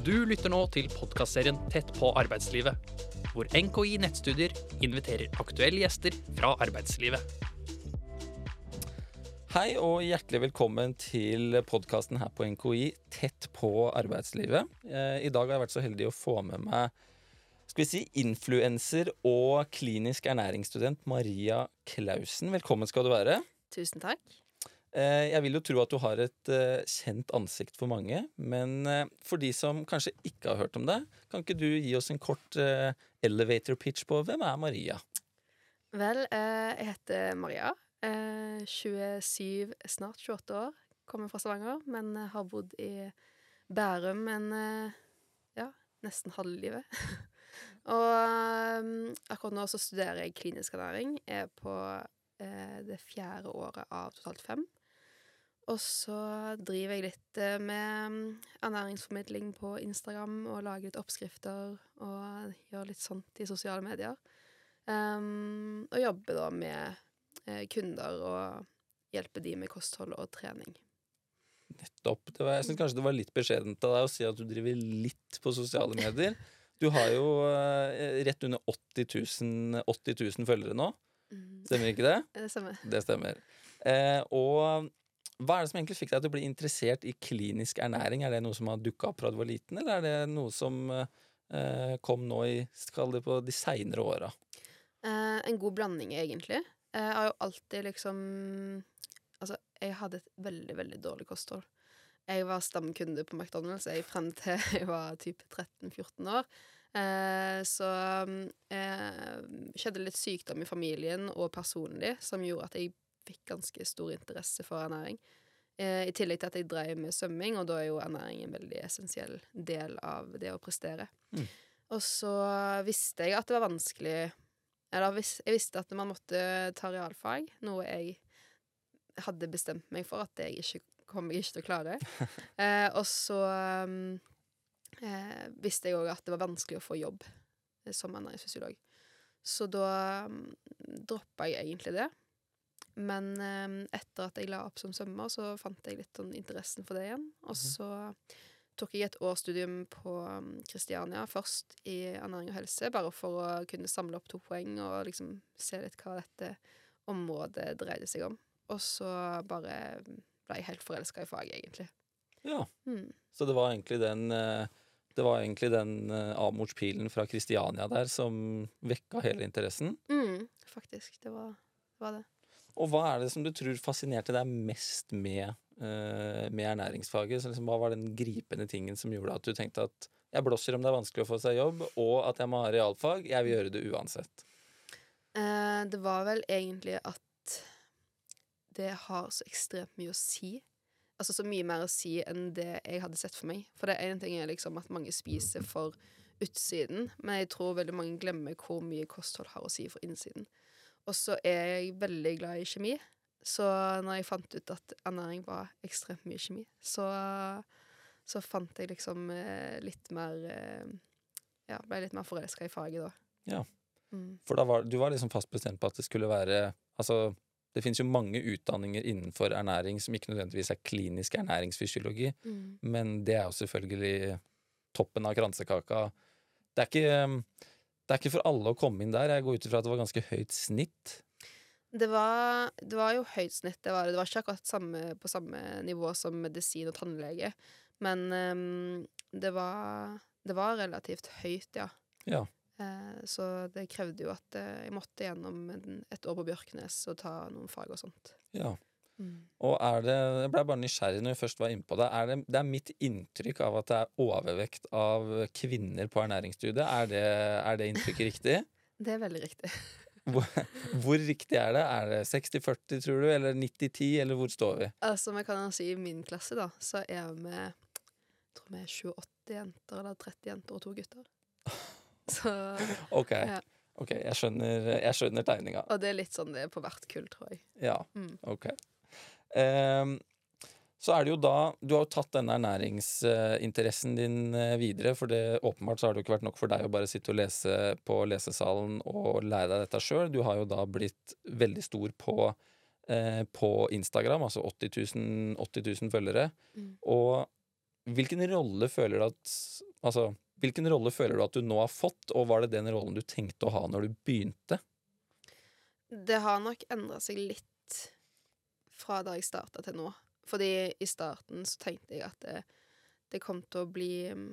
Du lytter nå til podkastserien Tett på arbeidslivet, hvor NKI Nettstudier inviterer aktuelle gjester fra arbeidslivet. Hei og hjertelig velkommen til podkasten her på NKI Tett på arbeidslivet. Eh, I dag har jeg vært så heldig å få med meg skal vi si, influenser og klinisk ernæringsstudent Maria Klausen. Velkommen skal du være. Tusen takk. Eh, jeg vil jo tro at du har et eh, kjent ansikt for mange, men for de som kanskje ikke har hørt om det, kan ikke du gi oss en kort elevator pitch på hvem er Maria? Vel, jeg heter Maria. 27, snart 28 år. Kommer fra Stavanger, men har bodd i Bærum en ja, nesten halve livet. Og akkurat nå så studerer jeg klinisk ernæring. Er på eh, det fjerde året av totalt fem. Og så driver jeg litt eh, med ernæringsformidling på Instagram og lager litt oppskrifter og gjør litt sånt i sosiale medier. Um, og jobber da med eh, kunder og hjelper de med kosthold og trening. Nettopp. Var, jeg syns kanskje det var litt beskjedent av deg å si at du driver litt på sosiale medier. Du har jo uh, rett under 80 000, 80 000 følgere nå. Mm. Stemmer ikke det? Det stemmer. Det stemmer. Uh, og hva er det som egentlig fikk deg til å bli interessert i klinisk ernæring? Er det noe som har dukka opp fra du var liten, eller er det noe som eh, kom nå i skal det på de seinere åra? en god blanding, egentlig. Jeg har jo alltid liksom Altså, jeg hadde et veldig, veldig dårlig kosthold. Jeg var stamkunde på McDonald's jeg frem til jeg var type 13-14 år. Eh, så eh, skjedde litt sykdom i familien og personlig som gjorde at jeg fikk ganske stor interesse for ernæring. Eh, I tillegg til at jeg drev med svømming, og da er jo ernæring en veldig essensiell del av det å prestere. Mm. Og så visste jeg at det var vanskelig Eller jeg visste at man måtte ta realfag, noe jeg hadde bestemt meg for at jeg ikke kom jeg ikke til å klare. Eh, og så um, eh, visste jeg òg at det var vanskelig å få jobb eh, som ernæringsfysiolog. Så da um, droppa jeg egentlig det. Men um, etter at jeg la opp som svømmer, så fant jeg litt sånn interessen for det igjen. Og Mhm. så tok jeg et årsstudium på Kristiania, først i ernæring og helse, bare for å kunne samle opp to poeng og liksom se litt hva dette området dreide seg om. Og så bare ble jeg helt forelska i faget, egentlig. Ja. Mm. Så det var egentlig den eh, det var egentlig den uh, Amorspilen fra Kristiania der som vekka hele interessen. Mm, faktisk. Det var, det var, det. Og hva er det som du tror fascinerte deg mest med, uh, med ernæringsfaget? Liksom, hva var den gripende tingen som gjorde at du tenkte at jeg blåser om det er vanskelig å få seg jobb, og at jeg må ha realfag. Jeg vil gjøre det uansett. Uh, det var vel egentlig at det har så ekstremt mye å si. Altså så mye mer å si enn det jeg hadde sett for meg. For det ene ting er liksom at mange spiser for utsiden, men jeg tror veldig mange glemmer hvor mye kosthold har å si for innsiden. Og så er jeg veldig glad i kjemi, så når jeg fant ut at ernæring var ekstremt mye kjemi, så, så fant jeg liksom eh, litt mer eh, Ja, ble litt mer forelska i faget da. Ja. Mm. For da var, du var liksom fast bestemt på at det skulle være Altså, det finnes jo mange utdanninger innenfor ernæring som ikke nødvendigvis er klinisk ernæringsfysiologi, Mm. men det er jo selvfølgelig toppen av kransekaka. Det er ikke det er ikke for alle å komme inn der. Jeg går ut ifra at det var ganske høyt snitt. Det var, det var jo høyt snitt, det var det. Var ikke akkurat samme, på samme nivå som medisin og tannlege. Men um, det, var, det var relativt høyt, ja. Ja. Eh, så det krevde jo at eh, jeg måtte gjennom et år på Bjørknes og ta noen fag og sånt. ja. Mm. Og er det Jeg ble bare nysgjerrig når jeg først var innpå det. Er det. Det er mitt inntrykk av at det er overvekt av kvinner på ernæringsstudiet. Er det, er det inntrykket riktig? Det er veldig riktig. Hvor, hvor riktig er det? Er det 60-40, tror du? Eller 90-10? Eller hvor står vi? Altså, vi kan si i min klasse, da, så er vi jeg tror vi er 28 jenter eller 30 jenter og to gutter. Så Ok, Ja. ok, jeg skjønner, jeg skjønner tegninga. Og det er litt sånn det er på hvert kull, tror jeg. Ja, Mm. ok. Ehm, så er det jo da Du har jo tatt denne ernæringsinteressen din eh, videre, for det åpenbart så har det jo ikke vært nok for deg å bare sitte og lese på lesesalen og lære deg dette sjøl. Du har jo da blitt veldig stor på, eh, på Instagram, altså 80 000, 80 000 følgere. Mm. Og hvilken rolle føler du at Altså, hvilken rolle føler du at du nå har fått, og var det den rollen du tenkte å ha når du begynte? Det har nok endra seg litt fra da jeg starta til nå. Fordi i starten så tenkte jeg at det, det kom til å bli mm,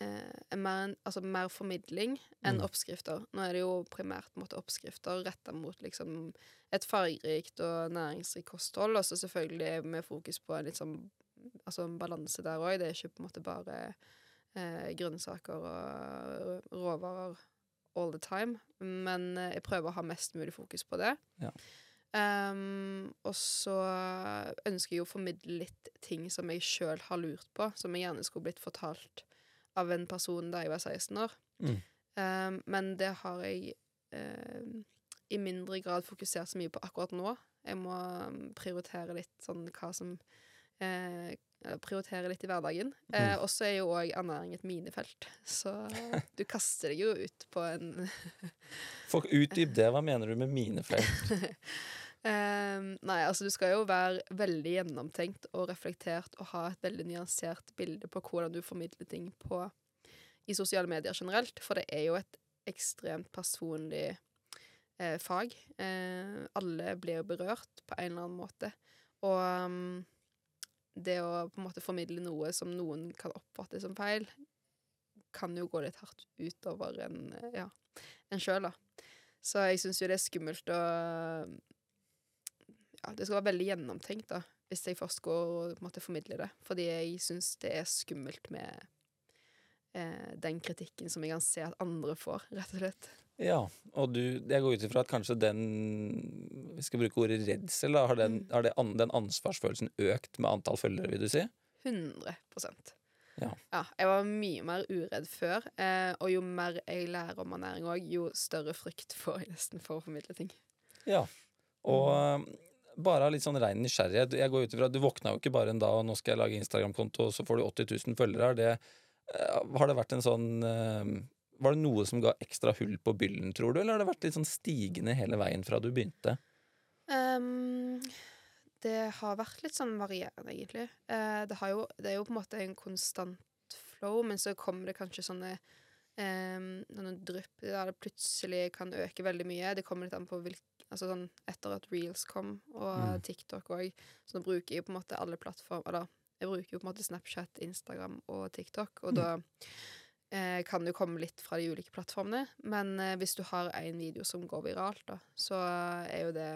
eh, mer, altså mer formidling enn Mm. oppskrifter. Nå er det jo primært måte, oppskrifter retta mot liksom, et fargerikt og næringsrikt kosthold, og så selvfølgelig med fokus på en sånn altså en balanse der òg. Det er ikke på en måte bare eh, grønnsaker og råvarer all the time. Men eh, jeg prøver å ha mest mulig fokus på det. Ja. Ehm, og så ønsker jeg å formidle litt ting som jeg sjøl har lurt på, som jeg gjerne skulle blitt fortalt av en person da jeg var 16 år. Mm. Um, men det har jeg um, i mindre grad fokusert så mye på akkurat nå. Jeg må um, prioritere litt sånn hva som eh, Prioritere litt i hverdagen. Eh, Mm. og så er jo òg ernæring et minefelt. Så du kaster deg jo ut på en For Utdyp det. Hva mener du med minefelt? Ehm, nei, altså du skal jo være veldig gjennomtenkt og reflektert og ha et veldig nyansert bilde på hvordan du formidler ting på i sosiale medier generelt, for det er jo et ekstremt personlig eh, fag. Eh, alle blir berørt på en eller annen måte. Og um, det å på en måte formidle noe som noen kan oppfatte som feil, kan jo gå litt hardt utover en, ja, en sjøl, da. Så jeg syns jo det er skummelt å ja, det skal være veldig gjennomtenkt da, hvis jeg først går og på en måte formidler det. Fordi jeg syns det er skummelt med eh, den kritikken som jeg kan se at andre får, rett og slett. Ja, og du, jeg går ut ifra at kanskje den Vi skal bruke ordet redsel. Da, har, den, Mm. har det, an, den ansvarsfølelsen økt med antall følgere, vil du si? 100 ja. Ja. Jeg var mye mer uredd før, eh, og jo mer jeg lærer om ernæring òg, jo større frykt får jeg nesten for å formidle ting. Ja. Og mm. bare litt sånn rein nysgjerrighet Jeg går ut ifra at du våkna jo ikke bare en dag og nå skal jeg lage Instagram-konto, og så får du 80 000 følgere. Er det, har det vært en sånn eh, Var det noe som ga ekstra hull på byllen, tror du, eller har det vært litt sånn stigende hele veien fra du begynte? Um, det har vært litt sånn varierende, egentlig. Uh, det, har jo, det er jo på en måte en konstant flow, men så kommer det kanskje sånne um, noen drypp der det plutselig kan øke veldig mye. Det kommer litt an på hvilk Altså sånn etter at reels kom, og Mm. TikTok òg, så nå bruker jeg på en måte alle plattformer Eller jeg bruker jo på en måte Snapchat, Instagram og TikTok, og Mm. da eh, kan det jo komme litt fra de ulike plattformene. Men eh, hvis du har en video som går viralt, da, så er jo det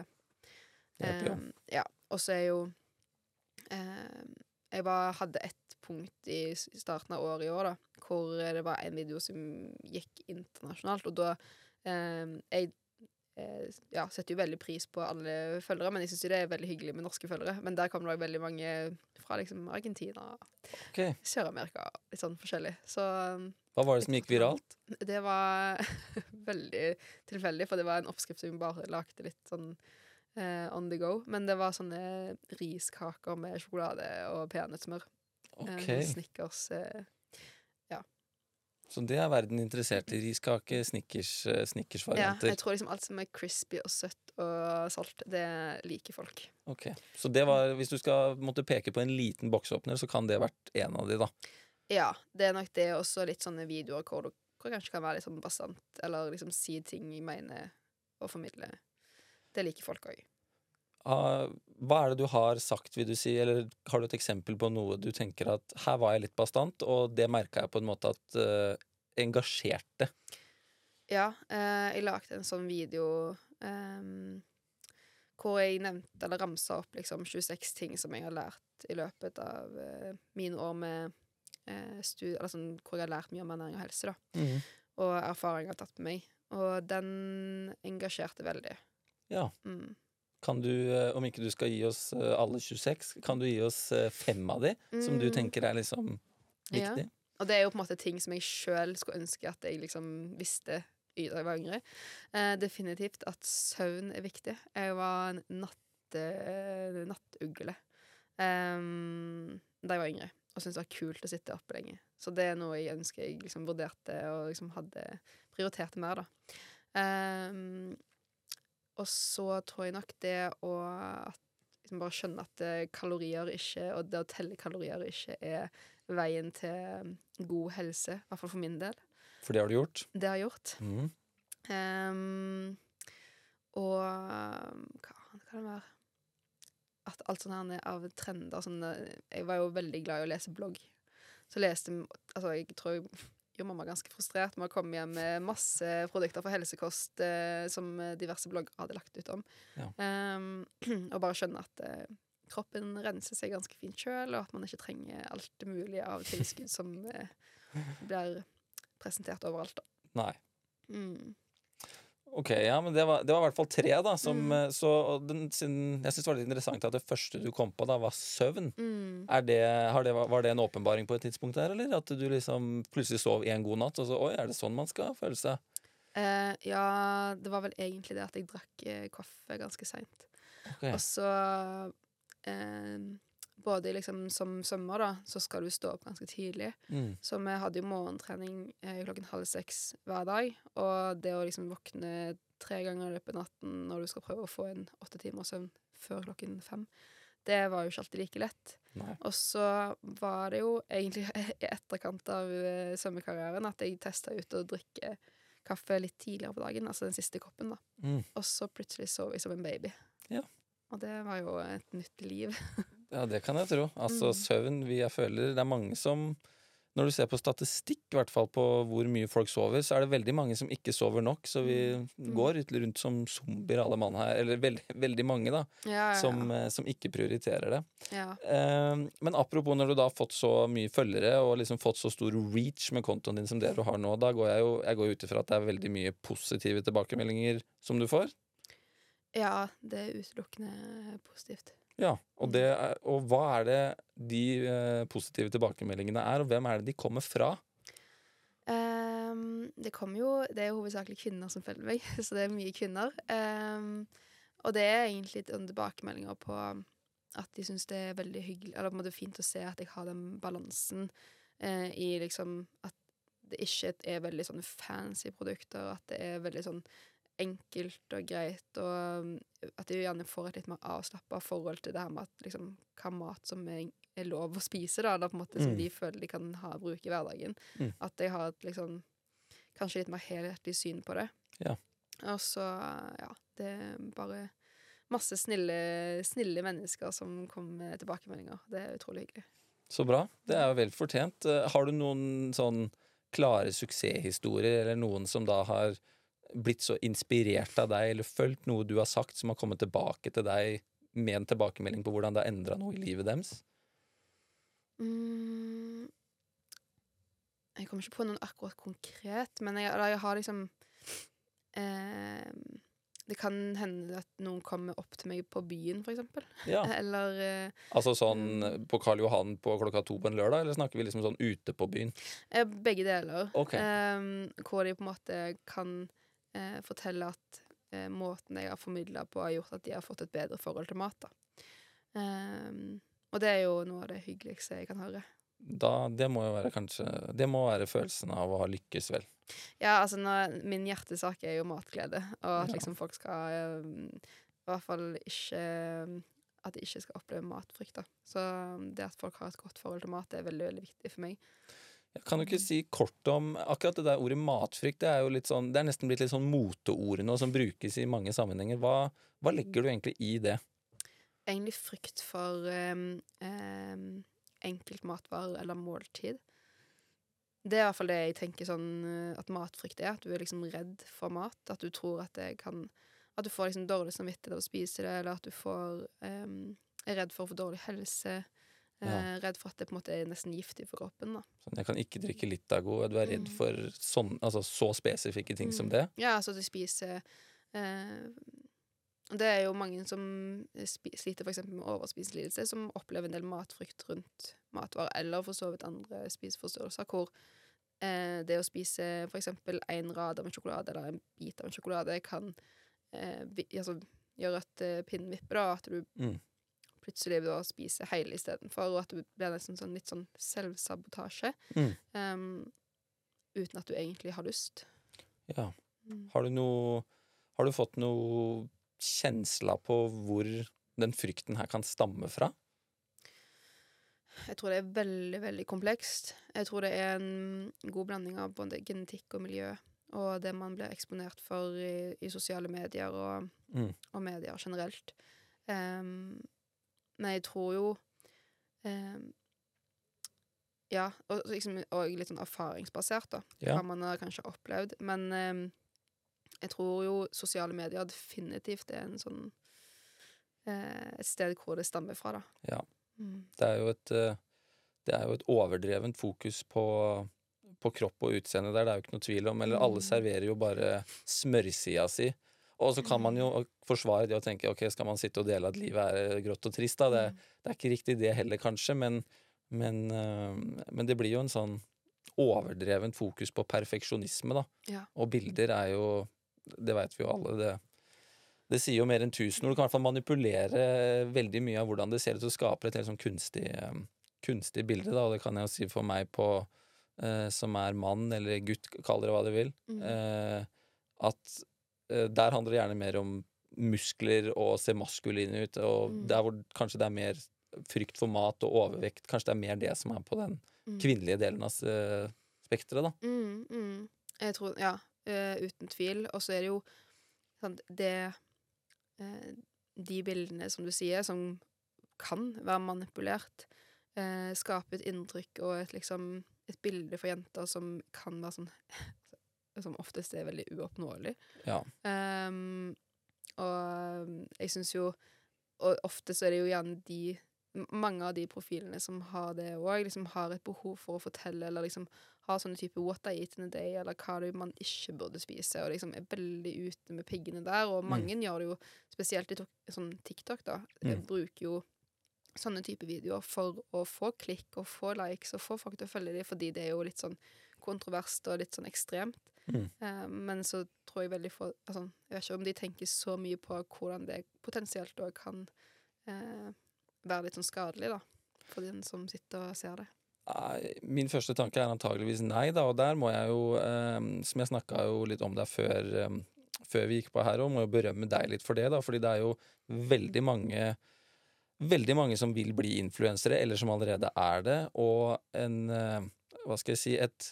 eh. Ja. Og så er jo ehm, Jeg var, hadde et punkt i starten av året i år da, hvor det var en video som gikk internasjonalt, og da ehm, Jeg eh, ja, setter jo veldig pris på alle følgere, men jeg syns det er veldig hyggelig med norske følgere. Men der kommer det også veldig mange fra liksom Argentina, okay. Sør-Amerika, litt sånn forskjellig. Så um, Hva var det som gikk viralt? det var veldig tilfeldig, for det var en oppskrift som vi bare lagde litt sånn eh, on the go. Men det var sånne riskaker med sjokolade og peanøttsmør. Okay. Eh, Snickers. Eh, Så det er verden interessert i. Riskake, snickers, eh, ja, jeg tror liksom alt som er crispy og søtt og salt, det liker folk. Ok, Så det var, hvis du skal måtte peke på en liten boksåpner, så kan det vært en av de, da. Ja, det er nok det, også litt sånne videoer hvor du hvor kanskje kan være litt sånn bastant, eller liksom si ting jeg mener og formidle. Det liker folk òg. Ah, hva er det du har sagt, vil du si, eller har du et eksempel på noe du tenker at her var jeg litt bastant, og det merka jeg på en måte at uh, engasjerte? Ja, eh, jeg lagde en sånn video eh, hvor jeg nevnte, eller ramsa opp liksom 26 ting som jeg har lært i løpet av eh, mine år med eh, studie, eller sånn, hvor jeg har lært mye om ernæring og helse, da. Og erfaring jeg har tatt med meg. Og den engasjerte veldig. Ja. Mm. Kan du, eh, om ikke du skal gi oss eh, alle 26, kan du gi oss eh, fem av de som du Mm. tenker er liksom viktig? Ja. Og det er jo på en måte ting som jeg sjøl skulle ønske at jeg liksom visste da jeg var yngre. Eh, definitivt at søvn er viktig. Jeg var en natte, nattugle um, da jeg var yngre, og syntes det var kult å sitte oppe lenge. Så det er noe jeg ønsker jeg liksom vurderte og liksom hadde prioritert mer, da. Um, og så tror jeg nok det å at, liksom bare skjønne at eh, kalorier ikke, og det å telle kalorier ikke er veien til god helse, i hvert fall for min del. For det har du gjort. Det har jeg gjort. Mm. Um, og hva annet kan det være? At alt sånt her av trender sånn, Jeg var jo veldig glad i å lese blogg. Så leste Altså, jeg tror jeg gjorde mamma ganske frustrert med å komme hjem med masse produkter for helsekost eh, som diverse blogger hadde lagt ut om. Ja. Um, og bare skjønne at eh, kroppen renser seg ganske fint sjøl, og at man ikke trenger alt mulig av tilskudd som eh, blir presentert overalt. Da. Nei. Mm. Ok, ja, men det var, det var i hvert fall tre, da. Som, Mm. eh, Så den, sin, jeg syns det var litt interessant at det første du kom på, da var søvn. Mm. Er det, har det, var det en åpenbaring på et tidspunkt der, eller? At du liksom plutselig sov en god natt, og så Oi, er det sånn man skal føle seg? Eh, ja, det var vel egentlig det at jeg drakk eh, kaffe ganske seint. Okay. Og så eh, Både liksom som svømmer, da, så skal du stå opp ganske tidlig. Mm. Så vi hadde jo morgentrening eh, klokken halv seks hver dag. Og det å liksom våkne tre ganger i løpet av natten når du skal prøve å få en åtte timers søvn før klokken fem, det var jo ikke alltid like lett. Og så var det jo egentlig i etterkant av eh, svømmekarrieren at jeg testa ut å drikke kaffe litt tidligere på dagen, altså den siste koppen, da. Mm. Og så plutselig sov jeg som en baby. Ja. Og det var jo et nytt liv. Ja, det kan jeg tro. Altså, Mm. søvn vi, Jeg føler det er mange som Når du ser på statistikk, i hvert fall på hvor mye folk sover, så er det veldig mange som ikke sover nok. Så vi Mm. går litt rundt som zombier, alle mann her. Eller veldig, veldig mange, da. Ja, ja, Som, eh, som ikke prioriterer det. ja. Eh, men apropos når du da har fått så mye følgere og liksom fått så stor reach med kontoen din som det du har nå, da går jeg jo jeg går ut ifra at det er veldig mye positive tilbakemeldinger som du får. ja, det er utelukkende positivt. Ja, og, det er, og hva er det de eh, positive tilbakemeldingene er, og hvem er det de kommer fra? Um, det kommer jo Det er jo hovedsakelig kvinner som følger meg, så det er mye kvinner. Um, og det er egentlig litt sånn tilbakemeldinger på at de syns det er veldig hyggelig Eller på en måte fint å se at jeg har den balansen eh, i liksom At det ikke er veldig sånn fancy produkter, at det er veldig sånn enkelt og greit, og at de gjerne får et litt mer avslappa forhold til det her med at liksom, hva mat som er, er lov å spise, da, da på en måte som Mm. de føler de kan ha bruk i hverdagen. Mm. At de har et liksom kanskje litt mer helhetlig syn på det. Ja. Og så, ja, det er bare masse snille, snille mennesker som kommer med tilbakemeldinger. Det er utrolig hyggelig. Så bra. Det er jo vel fortjent. Eh, Har du noen sånn klare suksesshistorier, eller noen som da har blitt så inspirert av deg, eller fulgt noe du har sagt, som har kommet tilbake til deg med en tilbakemelding på hvordan det har endra noe i livet deres? Mm, jeg kommer ikke på noen akkurat konkret, men jeg, jeg har liksom eh, Det kan hende at noen kommer opp til meg på byen, for eksempel. Ja. Eller eh, Altså sånn på Karl Johan på klokka to på en lørdag, eller snakker vi liksom sånn ute på byen? eh, begge deler. Okay. Eh, hvor de på en måte kan eh, fortelle at eh, måten jeg har formidla på, har gjort at de har fått et bedre forhold til mat. Eh, og det er jo noe av det hyggeligste jeg kan høre. Da, det må jo være kanskje Det må være følelsen av å ha lykkes, vel. Ja, altså når, min hjertesak er jo matglede, og at Ja. liksom folk skal eh, I hvert fall ikke At de ikke skal oppleve matfrykt. da. Så det at folk har et godt forhold til mat, det er veldig veldig viktig for meg. Jeg kan jo ikke si kort om akkurat det der ordet matfrykt? Det er jo litt sånn, det er nesten blitt litt sånn moteord nå, som brukes i mange sammenhenger. Hva, hva legger du egentlig i det? Egentlig frykt for um, um, enkelt matvarer eller måltid. Det er i hvert fall det jeg tenker sånn eh, at matfrykt er. At du er liksom redd for mat. At du tror at det kan At du får liksom dårlig samvittighet av å spise det, eller at du får um, er redd for å få dårlig helse. Eh, Ja. Redd for at det på en måte er nesten giftig for kroppen. da. Sånn, jeg kan ikke drikke Litago. Du er redd Mm. for sånn, altså, så spesifikke ting som Mm. det? Ja, altså at du spiser eh, Det er jo mange som sliter f.eks. med overspiselidelse, som opplever en del matfrykt rundt matvarer, eller for så vidt andre spiseforstyrrelser, hvor eh, det å spise eksempel en rad av en sjokolade eller en bit av en sjokolade kan eh, altså, gjøre at eh, pinnen vipper, da, at du Mm. Plutselig da spise hele istedenfor, og at det blir nesten sånn, litt sånn selvsabotasje, Mm. Um, uten at du egentlig har lyst. Ja. Mm. Har du noe Har du fått noe kjensla på hvor den frykten her kan stamme fra? Jeg tror det er veldig, veldig komplekst. Jeg tror det er en god blanding av både genetikk og miljø, og det man blir eksponert for i, i sosiale medier og, Mm. og medier generelt. Ehm, men jeg tror jo eh, Ja, og, liksom, og litt sånn erfaringsbasert, da. Ja. Hva man har kanskje opplevd. Men eh, jeg tror jo sosiale medier definitivt er en sånn eh, Et sted hvor det stammer fra, da. Ja. Mm. Det er jo et, eh, det er jo et overdrevent fokus på, på kropp og utseende der, det er jo ikke noe tvil om. Eller alle Mm. serverer jo bare smørsida si. Og så kan man jo Mm. forsvare det og tenke ok, skal man sitte og dele at livet er grått og trist, da? Det, Mm. det er ikke riktig det heller, kanskje, men, men, eh, men det blir jo en sånn overdrevent fokus på perfeksjonisme, da. Ja. Og bilder er jo Det veit vi jo alle. Det, det sier jo mer enn tusen ord. Du kan i hvert fall manipulere veldig mye av hvordan det ser ut, og skaper et helt sånn kunstig, eh, kunstig bilde, da. Og det kan jeg jo si for meg på eh, som er mann eller gutt, kaller det hva du vil, Mm. eh, at eh, der handler det gjerne mer om muskler og se maskulin ut, og Mm. der hvor kanskje det er mer frykt for mat og overvekt, kanskje det er mer det som er på den Mm. kvinnelige delen av eh, spekteret, da. Mm, mm. Jeg tror Ja, uh, uten tvil. Og så er det jo sånn det uh, De bildene, som du sier, som kan være manipulert, uh, skaper et inntrykk og et liksom Et bilde for jenter som kan være sånn Som oftest er veldig uoppnåelig. Ja. Um, og jeg syns jo Og ofte så er det jo gjerne de Mange av de profilene som har det òg, liksom har et behov for å fortelle, eller liksom har sånne type 'what I eat in a day', eller hva det man ikke burde spise, og liksom er veldig ute med piggene der. Og Mm. mange gjør det jo, spesielt i sånn TikTok, da, Mm. bruker jo sånne type videoer for å få klikk og få likes og få folk til å følge dem, fordi det er jo litt sånn kontroverst og litt sånn ekstremt. Mm. Eh, men så tror jeg veldig få altså, Jeg vet ikke om de tenker så mye på hvordan det potensielt òg kan eh, være litt sånn skadelig, da. For den som sitter og ser det. Min første tanke er antageligvis nei, da, og der må jeg jo, eh, som jeg snakka jo litt om deg før, eh, før vi gikk på her òg, må jo berømme deg litt for det, da, fordi det er jo veldig mange Veldig mange som vil bli influensere, eller som allerede er det, og en eh, Hva skal jeg si Et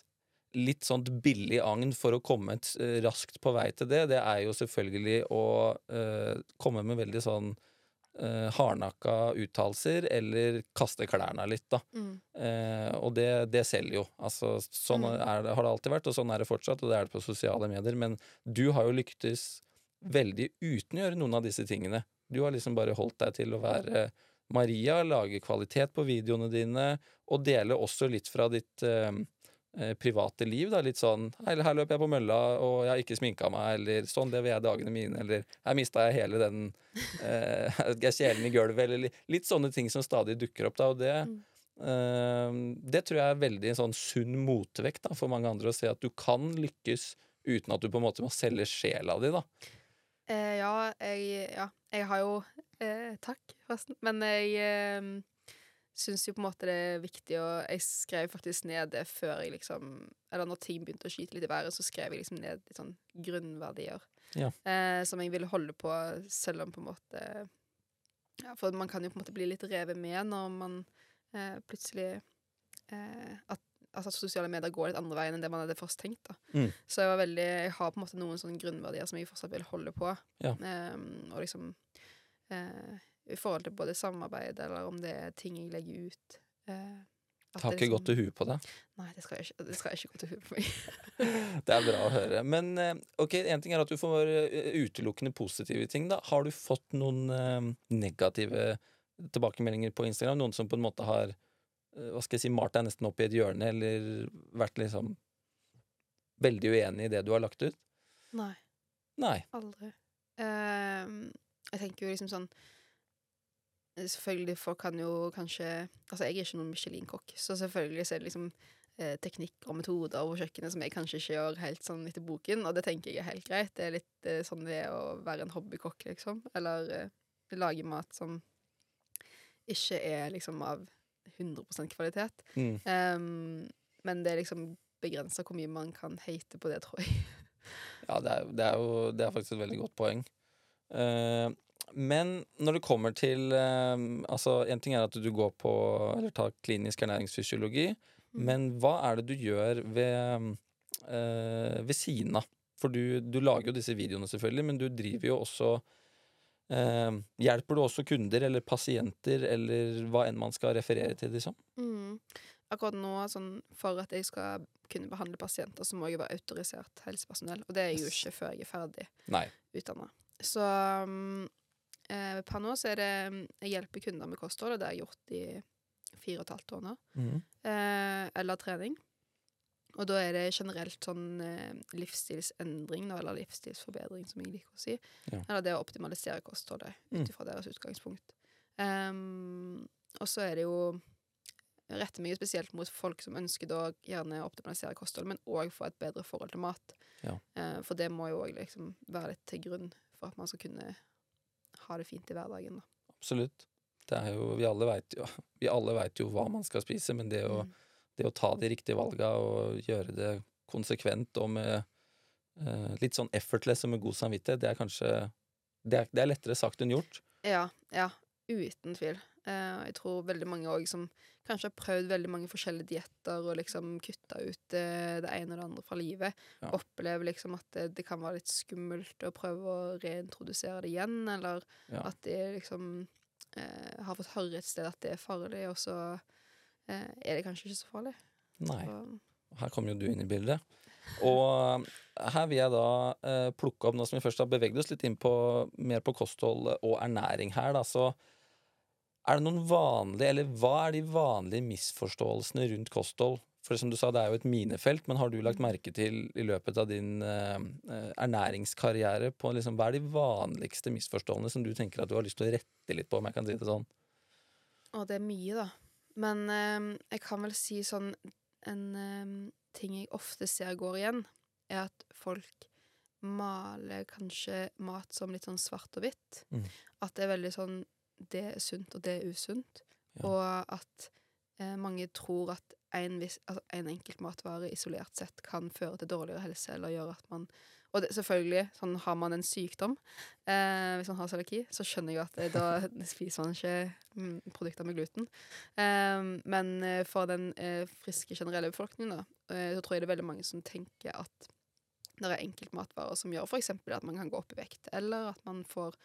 litt sånt billig agn for å komme et, eh, raskt på vei til det, det er jo selvfølgelig å eh, komme med veldig sånn eh, hardnakka uttalelser, eller kaste klærne litt, da. Eh, og det, det selger jo. Altså, sånn Mm. er det, har det alltid vært, og sånn er det fortsatt, og det er det på sosiale medier. Men du har jo lyktes veldig uten å gjøre noen av disse tingene. Du har liksom bare holdt deg til å være Maria, lage kvalitet på videoene dine, og dele også litt fra ditt eh, private liv. Da. Litt sånn Her, her løper jeg på mølla, og jeg har ikke sminka meg', eller 'Sånn lever jeg dagene mine', eller 'Her mista jeg hele den eh, kjelen i gulvet', eller litt sånne ting som stadig dukker opp. Da, og det Mm. eh, det tror jeg er veldig en sånn sunn motvekt da, for mange andre å se at du kan lykkes uten at du på en måte må selge sjela di, da. Eh, ja, jeg, ja, jeg har jo eh, Takk, forresten. Men jeg eh, syns jo på en måte det er viktig å Jeg skrev faktisk ned det før jeg liksom Eller når ting begynte å skyte litt i været, så skrev jeg liksom ned litt sånn grunnverdier. Ja. Eh, som jeg ville holde på, selv om på en måte Ja, for man kan jo på en måte bli litt revet med når man eh, plutselig eh, at Altså at sosiale medier går litt andre veien enn det man hadde først tenkt. da. Mm. Så jeg var veldig Jeg har på en måte noen sånne grunnverdier som jeg fortsatt vil holde på. Ja. Ehm, og liksom eh, I forhold til både samarbeid, eller om det er ting jeg legger ut. eh, Det har ikke liksom- gått til huet på deg. Nei, det skal, ikke, det skal ikke gå til huet på meg. Det er bra å høre. Men eh, ok, en ting er at du får eh, utelukkende positive ting. da. Har du fått noen eh, negative tilbakemeldinger på Instagram? Noen som på en måte har hva skal jeg si, malt deg nesten opp i et hjørne, eller vært liksom veldig uenig i det du har lagt ut? Nei, Nei. aldri. Uh, jeg tenker jo liksom sånn Selvfølgelig, folk kan jo kanskje Altså, jeg er ikke noen Michelin-kokk, så selvfølgelig så er det liksom eh, teknikk og metoder over kjøkkenet som jeg kanskje ikke gjør helt sånn etter boken, og det tenker jeg er helt greit. Det er litt eh, sånn det er å være en hobbykokk, liksom. Eller eh, lage mat som ikke er liksom av 100% kvalitet. Mm. Um, men det er liksom begrensa hvor mye man kan hate på det, tror jeg. Ja, det er, det er jo det er faktisk et veldig godt poeng. Eh, men når det kommer til eh, Altså, en ting er at du går på Eller tar klinisk ernæringsfysiologi, Mm. men hva er det du gjør ved, eh, ved siden av? For du, du lager jo disse videoene, selvfølgelig, men du driver jo også eh, Hjelper du også kunder eller pasienter eller hva enn man skal referere til, liksom? Mm. Akkurat nå, sånn, for at jeg skal kunne behandle pasienter, så må jeg være autorisert helsepersonell. Og det er jeg jo ikke før jeg er ferdig utdanna. Så um, eh, per nå så er det Jeg hjelper kunder med kosthold, og det har jeg gjort i fire og et halvt år nå. Mm. Eh, eller trening. Og da er det generelt sånn eh, livsstilsendring, eller livsstilsforbedring, som jeg liker å si. Ja. Eller det å optimalisere kostholdet Mm. ut ifra deres utgangspunkt. Um, og så er det jo retter meg spesielt mot folk som ønsker da gjerne å optimalisere kosthold, men òg få et bedre forhold til mat. Ja. Uh, for det må jo òg liksom være litt til grunn for at man skal kunne ha det fint i hverdagen. Da. Absolutt. Det jo, vi alle veit jo, vet jo hva man skal spise, men det å, Mm. det å ta de riktige valga og gjøre det konsekvent og med eh, litt sånn effortless og med god samvittighet, det er kanskje det er, det er lettere sagt enn gjort. Ja, ja, uten tvil. Og jeg tror veldig mange òg som kanskje har prøvd veldig mange forskjellige dietter og liksom kutta ut uh, det ene og det andre fra livet, Ja. opplever liksom at det, det kan være litt skummelt å prøve å reintrodusere det igjen, eller Ja. at de liksom uh, har fått høre et sted at det er farlig, og så er det kanskje ikke så farlig. Nei. Så, Her kommer jo du inn i bildet. Og her vil jeg da eh, plukke opp, nå som vi først har beveget oss litt inn på mer på kosthold og ernæring her, da, så er det noen vanlige, eller hva er de vanlige misforståelsene rundt kosthold? For som du sa, det er jo et minefelt, men har du lagt merke til i løpet av din eh, eh, ernæringskarriere på liksom, hva er de vanligste misforståelsene som du tenker at du har lyst til å rette litt på, om jeg kan si det sånn? Å, det er mye, da. Men eh, jeg kan vel si sånn En eh, ting jeg ofte ser går igjen, er at folk maler kanskje mat som litt sånn svart og hvitt. Mm. At det er veldig sånn Det er sunt, og det er usunt. Ja. Og at eh, mange tror at en, vis, altså en enkelt matvare isolert sett kan føre til dårligere helse, eller gjøre at man Og det, selvfølgelig, sånn har man en sykdom, eh, hvis man har cøliaki, så skjønner jeg at eh, da spiser man ikke mm, produkter med gluten. Eh, men eh, for den eh, friske, generelle befolkningen, da, så tror jeg det er veldig mange som tenker at det er enkeltmatvarer som gjør f.eks. at man kan gå opp i vekt, eller at man får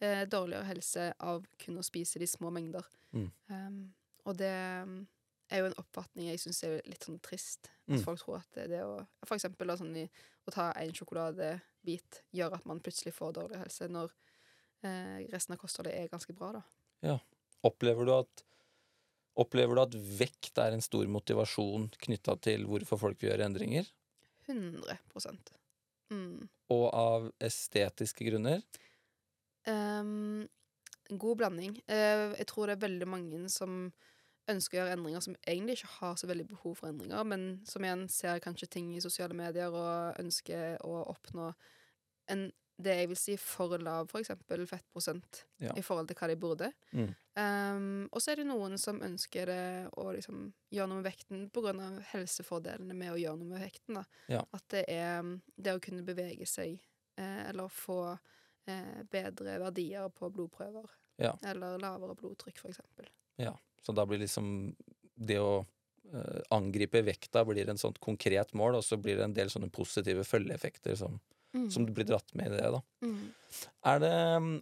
eh, dårligere helse av kun å spise de små mengder. Mm. Um, og det er jo en oppfatning jeg syns er litt sånn trist. At Mm. folk tror at det, det å For eksempel da, sånn i, å ta en sjokoladebit gjør at man plutselig får dårligere helse, når eh, resten av kostholdet er ganske bra, da. Opplever du at Opplever du at vekt er en stor motivasjon knytta til hvorfor folk vil gjøre endringer? 100 mm. Og av estetiske grunner? Um, god blanding. Uh, jeg tror det er veldig mange som ønsker å gjøre endringer som egentlig ikke har så veldig behov for endringer, men som igjen ser kanskje ting i sosiale medier og ønsker å oppnå en det jeg vil si for lav for eksempel fettprosent Ja. i forhold til hva de burde. Mm. Um, og så er det noen som ønsker å liksom gjøre noe med vekten av helsefordelene med å gjøre noe med vekten. Ja. At det er um, det å kunne bevege seg eh, eller få eh, bedre verdier på blodprøver. Ja. Eller lavere blodtrykk, for eksempel. Så da blir liksom det å eh, angripe vekta blir en sånt konkret mål, og så blir det en del sånne positive følgeeffekter som, Mm. som blir dratt med i det. da. Mm. Er det,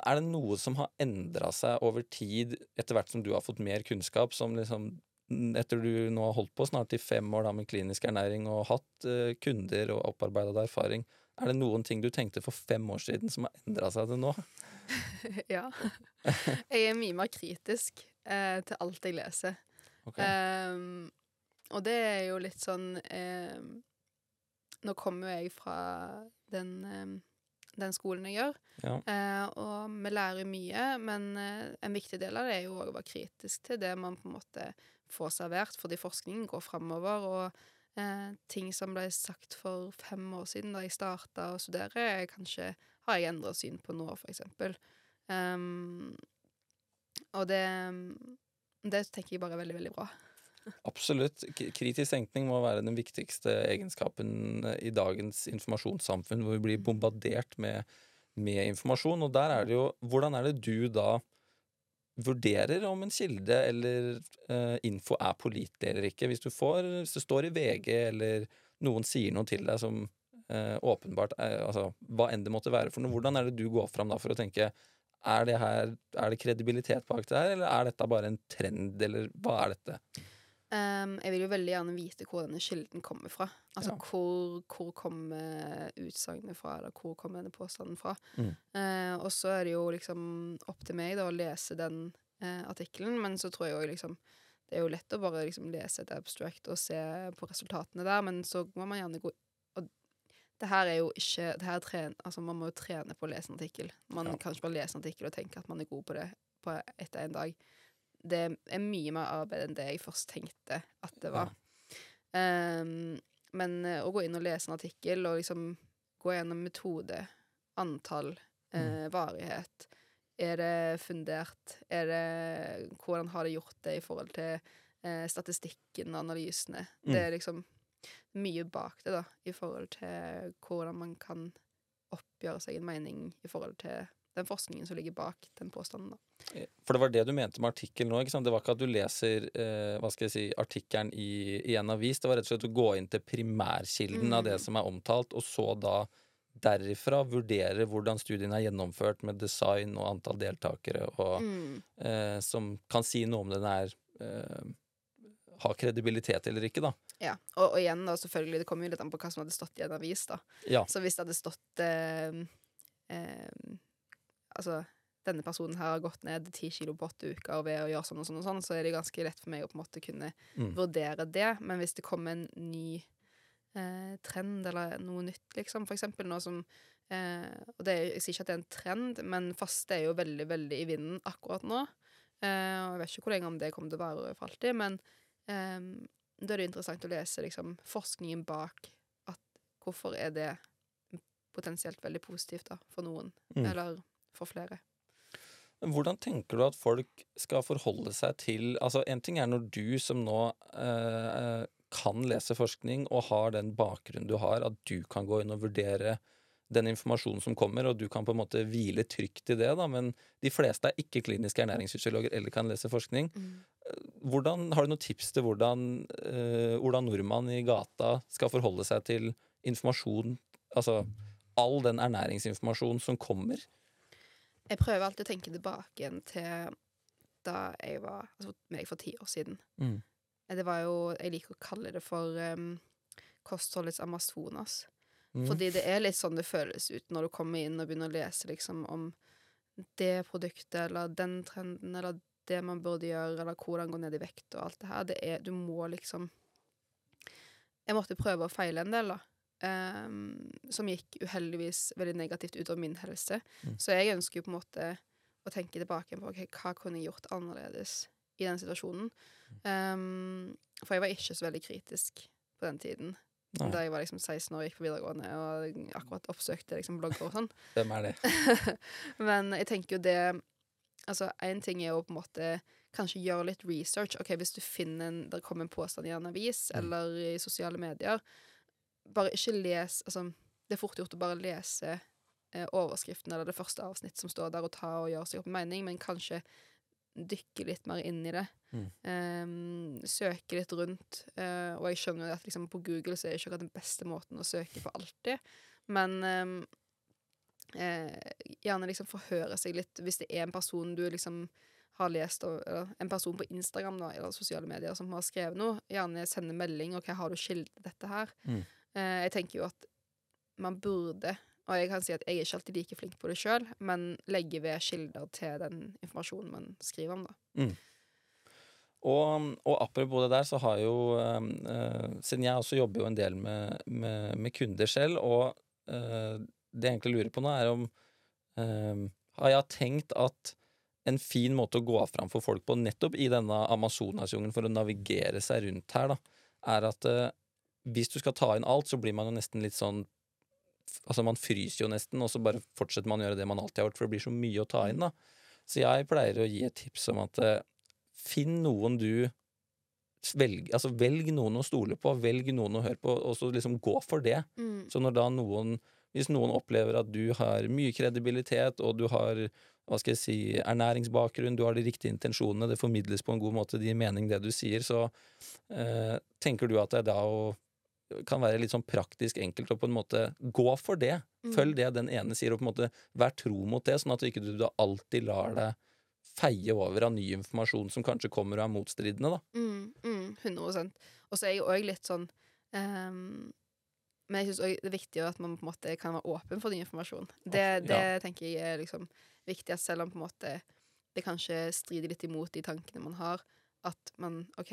er det noe som har endra seg over tid, etter hvert som du har fått mer kunnskap, som liksom etter du nå har holdt på snart i fem år da med klinisk ernæring og hatt uh, kunder og opparbeida erfaring, er det noen ting du tenkte for fem år siden som har endra seg til nå? ja. Jeg er mye mer kritisk eh, til alt jeg leser. Okay. Um, og det er jo litt sånn um, Nå kommer jo jeg fra den, ehm, den skolen jeg gjør, Ja. eh, og vi lærer mye, men eh, en viktig del av det er jo å være kritisk til det man på en måte får servert, fordi forskningen går framover, og eh, ting som ble sagt for fem år siden da jeg starta å studere, er kanskje har jeg endra syn på nå, for eksempel. Ehm, og det det tenker jeg bare er veldig, veldig bra. Absolutt. Kritisk tenkning må være den viktigste egenskapen eh, i dagens informasjonssamfunn, hvor vi blir bombardert med med informasjon. Og der er det jo Hvordan er det du da vurderer om en kilde eller eh, info er pålitelig eller ikke? Hvis du får Hvis det står i VG, eller noen sier noe til deg som eh, åpenbart er, altså, Hva enn det måtte være for noe, hvordan er det du går fram da for å tenke er det her, er det kredibilitet bak det her, eller er dette bare en trend, eller hva er dette? Um, jeg vil jo veldig gjerne vite hvor denne kilden kommer fra. Altså Ja. hvor, hvor kommer utsagnet fra, eller hvor kommer denne påstanden fra. Mm. Uh, og så er det jo liksom opp til meg da å lese den uh, artikkelen, men så tror jeg jo liksom Det er jo lett å bare liksom lese et abstract og se på resultatene der, men så må man gjerne gå Og det her er jo ikke det her er tren, altså Man må jo trene på å lese en artikkel. Man Ja. kan ikke bare lese en artikkel og tenke at man er god på det på etter en dag det er mye mer arbeid enn det jeg først tenkte at det var. Ehm, men eh, å gå inn og lese en artikkel og liksom gå gjennom metode, antall, uh, varighet Er det fundert? Er det, hvordan har det gjort det i forhold til uh, statistikken, analysene? Mm. Det er liksom mye bak det, da, i forhold til hvordan man kan oppgjøre seg en mening i forhold til den forskningen som ligger bak den påstanden. da. For det var det du mente med artikkel nå. ikke sant? Det var ikke at du leser eh, hva skal jeg si, artikkelen i, i en avis. Det var rett og slett å gå inn til primærkilden av det Mm. som er omtalt, og så da derifra vurdere hvordan studien er gjennomført med design og antall deltakere, og, Mm. eh, som kan si noe om den er eh, har kredibilitet eller ikke, da. Ja, og, og igjen da, selvfølgelig, det kommer jo litt an på hva som hadde stått i en avis, da. Ja. Så hvis det hadde stått eh, eh, Altså, denne personen her har gått ned ti kilo på åtte uker ved å gjøre sånn og sånn og sånn, så er det ganske lett for meg å på en måte kunne Mm. vurdere det. Men hvis det kommer en ny eh, trend eller noe nytt, liksom, for eksempel noe som eh, Og det er, jeg sier ikke at det er en trend, men faste er jo veldig, veldig i vinden akkurat nå. Eh, og jeg vet ikke hvor lenge om det kommer til å være for alltid, men eh, da er det interessant å lese liksom, forskningen bak at hvorfor er det potensielt veldig positivt da, for noen, Mm. eller for flere. Hvordan tenker du at folk skal forholde seg til Altså, En ting er når du som nå eh, kan lese forskning og har den bakgrunnen du har, at du kan gå inn og vurdere den informasjonen som kommer, og du kan på en måte hvile trygt i det, da, men de fleste er ikke kliniske ernæringsfysiologer eller kan lese forskning. Hvordan, har du noen tips til hvordan eh, Ola Nordmann i gata skal forholde seg til informasjon Altså all den ernæringsinformasjonen som kommer? Jeg prøver alltid å tenke tilbake igjen til da jeg var Altså meg for ti år siden. Mm. Det var jo Jeg liker å kalle det for um, kostholdets amazonas. Mm. Fordi det er litt sånn det føles ut når du kommer inn og begynner å lese liksom om det produktet eller den trenden eller det man burde gjøre, eller hvordan gå ned i vekt og alt det her. Det er Du må liksom Jeg måtte prøve og feile en del, da. Ehm, som gikk uheldigvis veldig negativt utover min helse. Mm. Så jeg ønsker jo på en måte å tenke tilbake på okay, hva kunne jeg gjort annerledes i den situasjonen. Um, for jeg var ikke så veldig kritisk på den tiden. Nei. Da jeg var liksom 16 år og gikk på videregående og akkurat oppsøkte liksom blogger og sånn. Hvem er det? Men jeg tenker jo det Altså, én ting er jo på en måte kanskje gjøre litt research. Ok, Hvis du finner en Der kommer en påstand i en avis Mm. eller i sosiale medier, bare ikke les Altså, det er fort gjort å bare lese eh, overskriften eller det første avsnitt som står der, og ta og gjøre seg opp en mening, men kanskje dykke litt mer inn i det. Mm. Um, søke litt rundt. Uh, og jeg skjønner jo at liksom, på Google så er det ikke akkurat den beste måten å søke på alltid, men um, eh, gjerne liksom forhøre seg litt hvis det er en person du liksom har lest, og- eller en person på Instagram da, eller sosiale medier som har skrevet noe, gjerne sende melding. OK, har du kilde til dette her? Mm. Eh, jeg tenker jo at man burde, og jeg kan si at jeg er ikke alltid like flink på det sjøl, men legge ved kilder til den informasjonen man skriver om, da. Og, og apropos det der, så har jo eh, Siden jeg også jobber jo en del med, med, med kunder selv, og eh, det jeg egentlig lurer på nå, er om eh, Har jeg tenkt at en fin måte å gå fram for folk på nettopp i denne Amazonasjungelen for å navigere seg rundt her, da, er at hvis du skal ta inn alt, så blir man jo nesten litt sånn Altså, man fryser jo nesten, og så bare fortsetter man å gjøre det man alltid har gjort, for det blir så mye å ta inn, da. Så jeg pleier å gi et tips om at eh, finn noen du velg, altså velg noen å stole på, velg noen å høre på, og så liksom gå for det. Så når da noen Hvis noen opplever at du har mye kredibilitet, og du har hva skal jeg si, ernæringsbakgrunn, du har de riktige intensjonene, det formidles på en god måte, det gir mening det du sier, så eh, tenker du at det er da å, kan være litt sånn praktisk enkelt å på en måte gå for det. Mm. Følg det den ene sier, og på en måte vær tro mot det, sånn at du ikke du da alltid lar deg feie over av ny informasjon som kanskje kommer og er motstridende, da. Mm, mm, 100% Og så er jeg òg litt sånn um, Men jeg syns òg det er viktig at man på en måte kan være åpen for ny informasjon. Det, Ja. det tenker jeg er liksom viktig, at selv om på en måte det kanskje strider litt imot de tankene man har, at man OK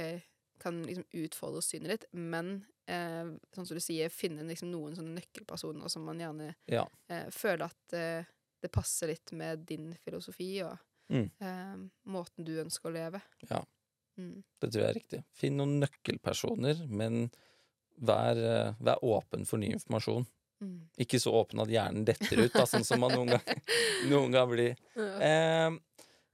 kan liksom utfordre synet litt, men eh, sånn som du sier, finne liksom noen sånne nøkkelpersoner som man gjerne Ja. eh, føler at eh, det passer litt med din filosofi og Mm. eh, måten du ønsker å leve. Ja. Mm. Det tror jeg er riktig. Finn noen nøkkelpersoner, men vær, eh, vær åpen for ny informasjon. Mm. Ikke så åpen at hjernen detter ut, da, sånn som man noen gang, noen gang blir. Ja. Eh,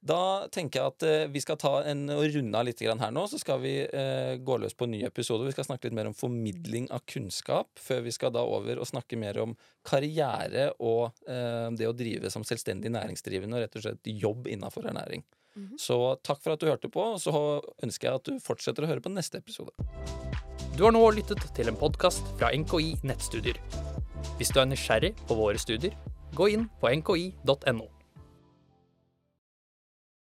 da tenker jeg at eh, vi skal ta en og runde av litt her nå, så skal vi eh, gå løs på en ny episode. Vi skal snakke litt mer om formidling av kunnskap, før vi skal da over og snakke mer om karriere og eh, det å drive som selvstendig næringsdrivende og rett og slett jobb innafor ernæring. Mhm. Så takk for at du hørte på, og så ønsker jeg at du fortsetter å høre på neste episode. Du har nå lyttet til en podkast fra NKI Nettstudier. Hvis du er nysgjerrig på våre studier, gå inn på nki.no.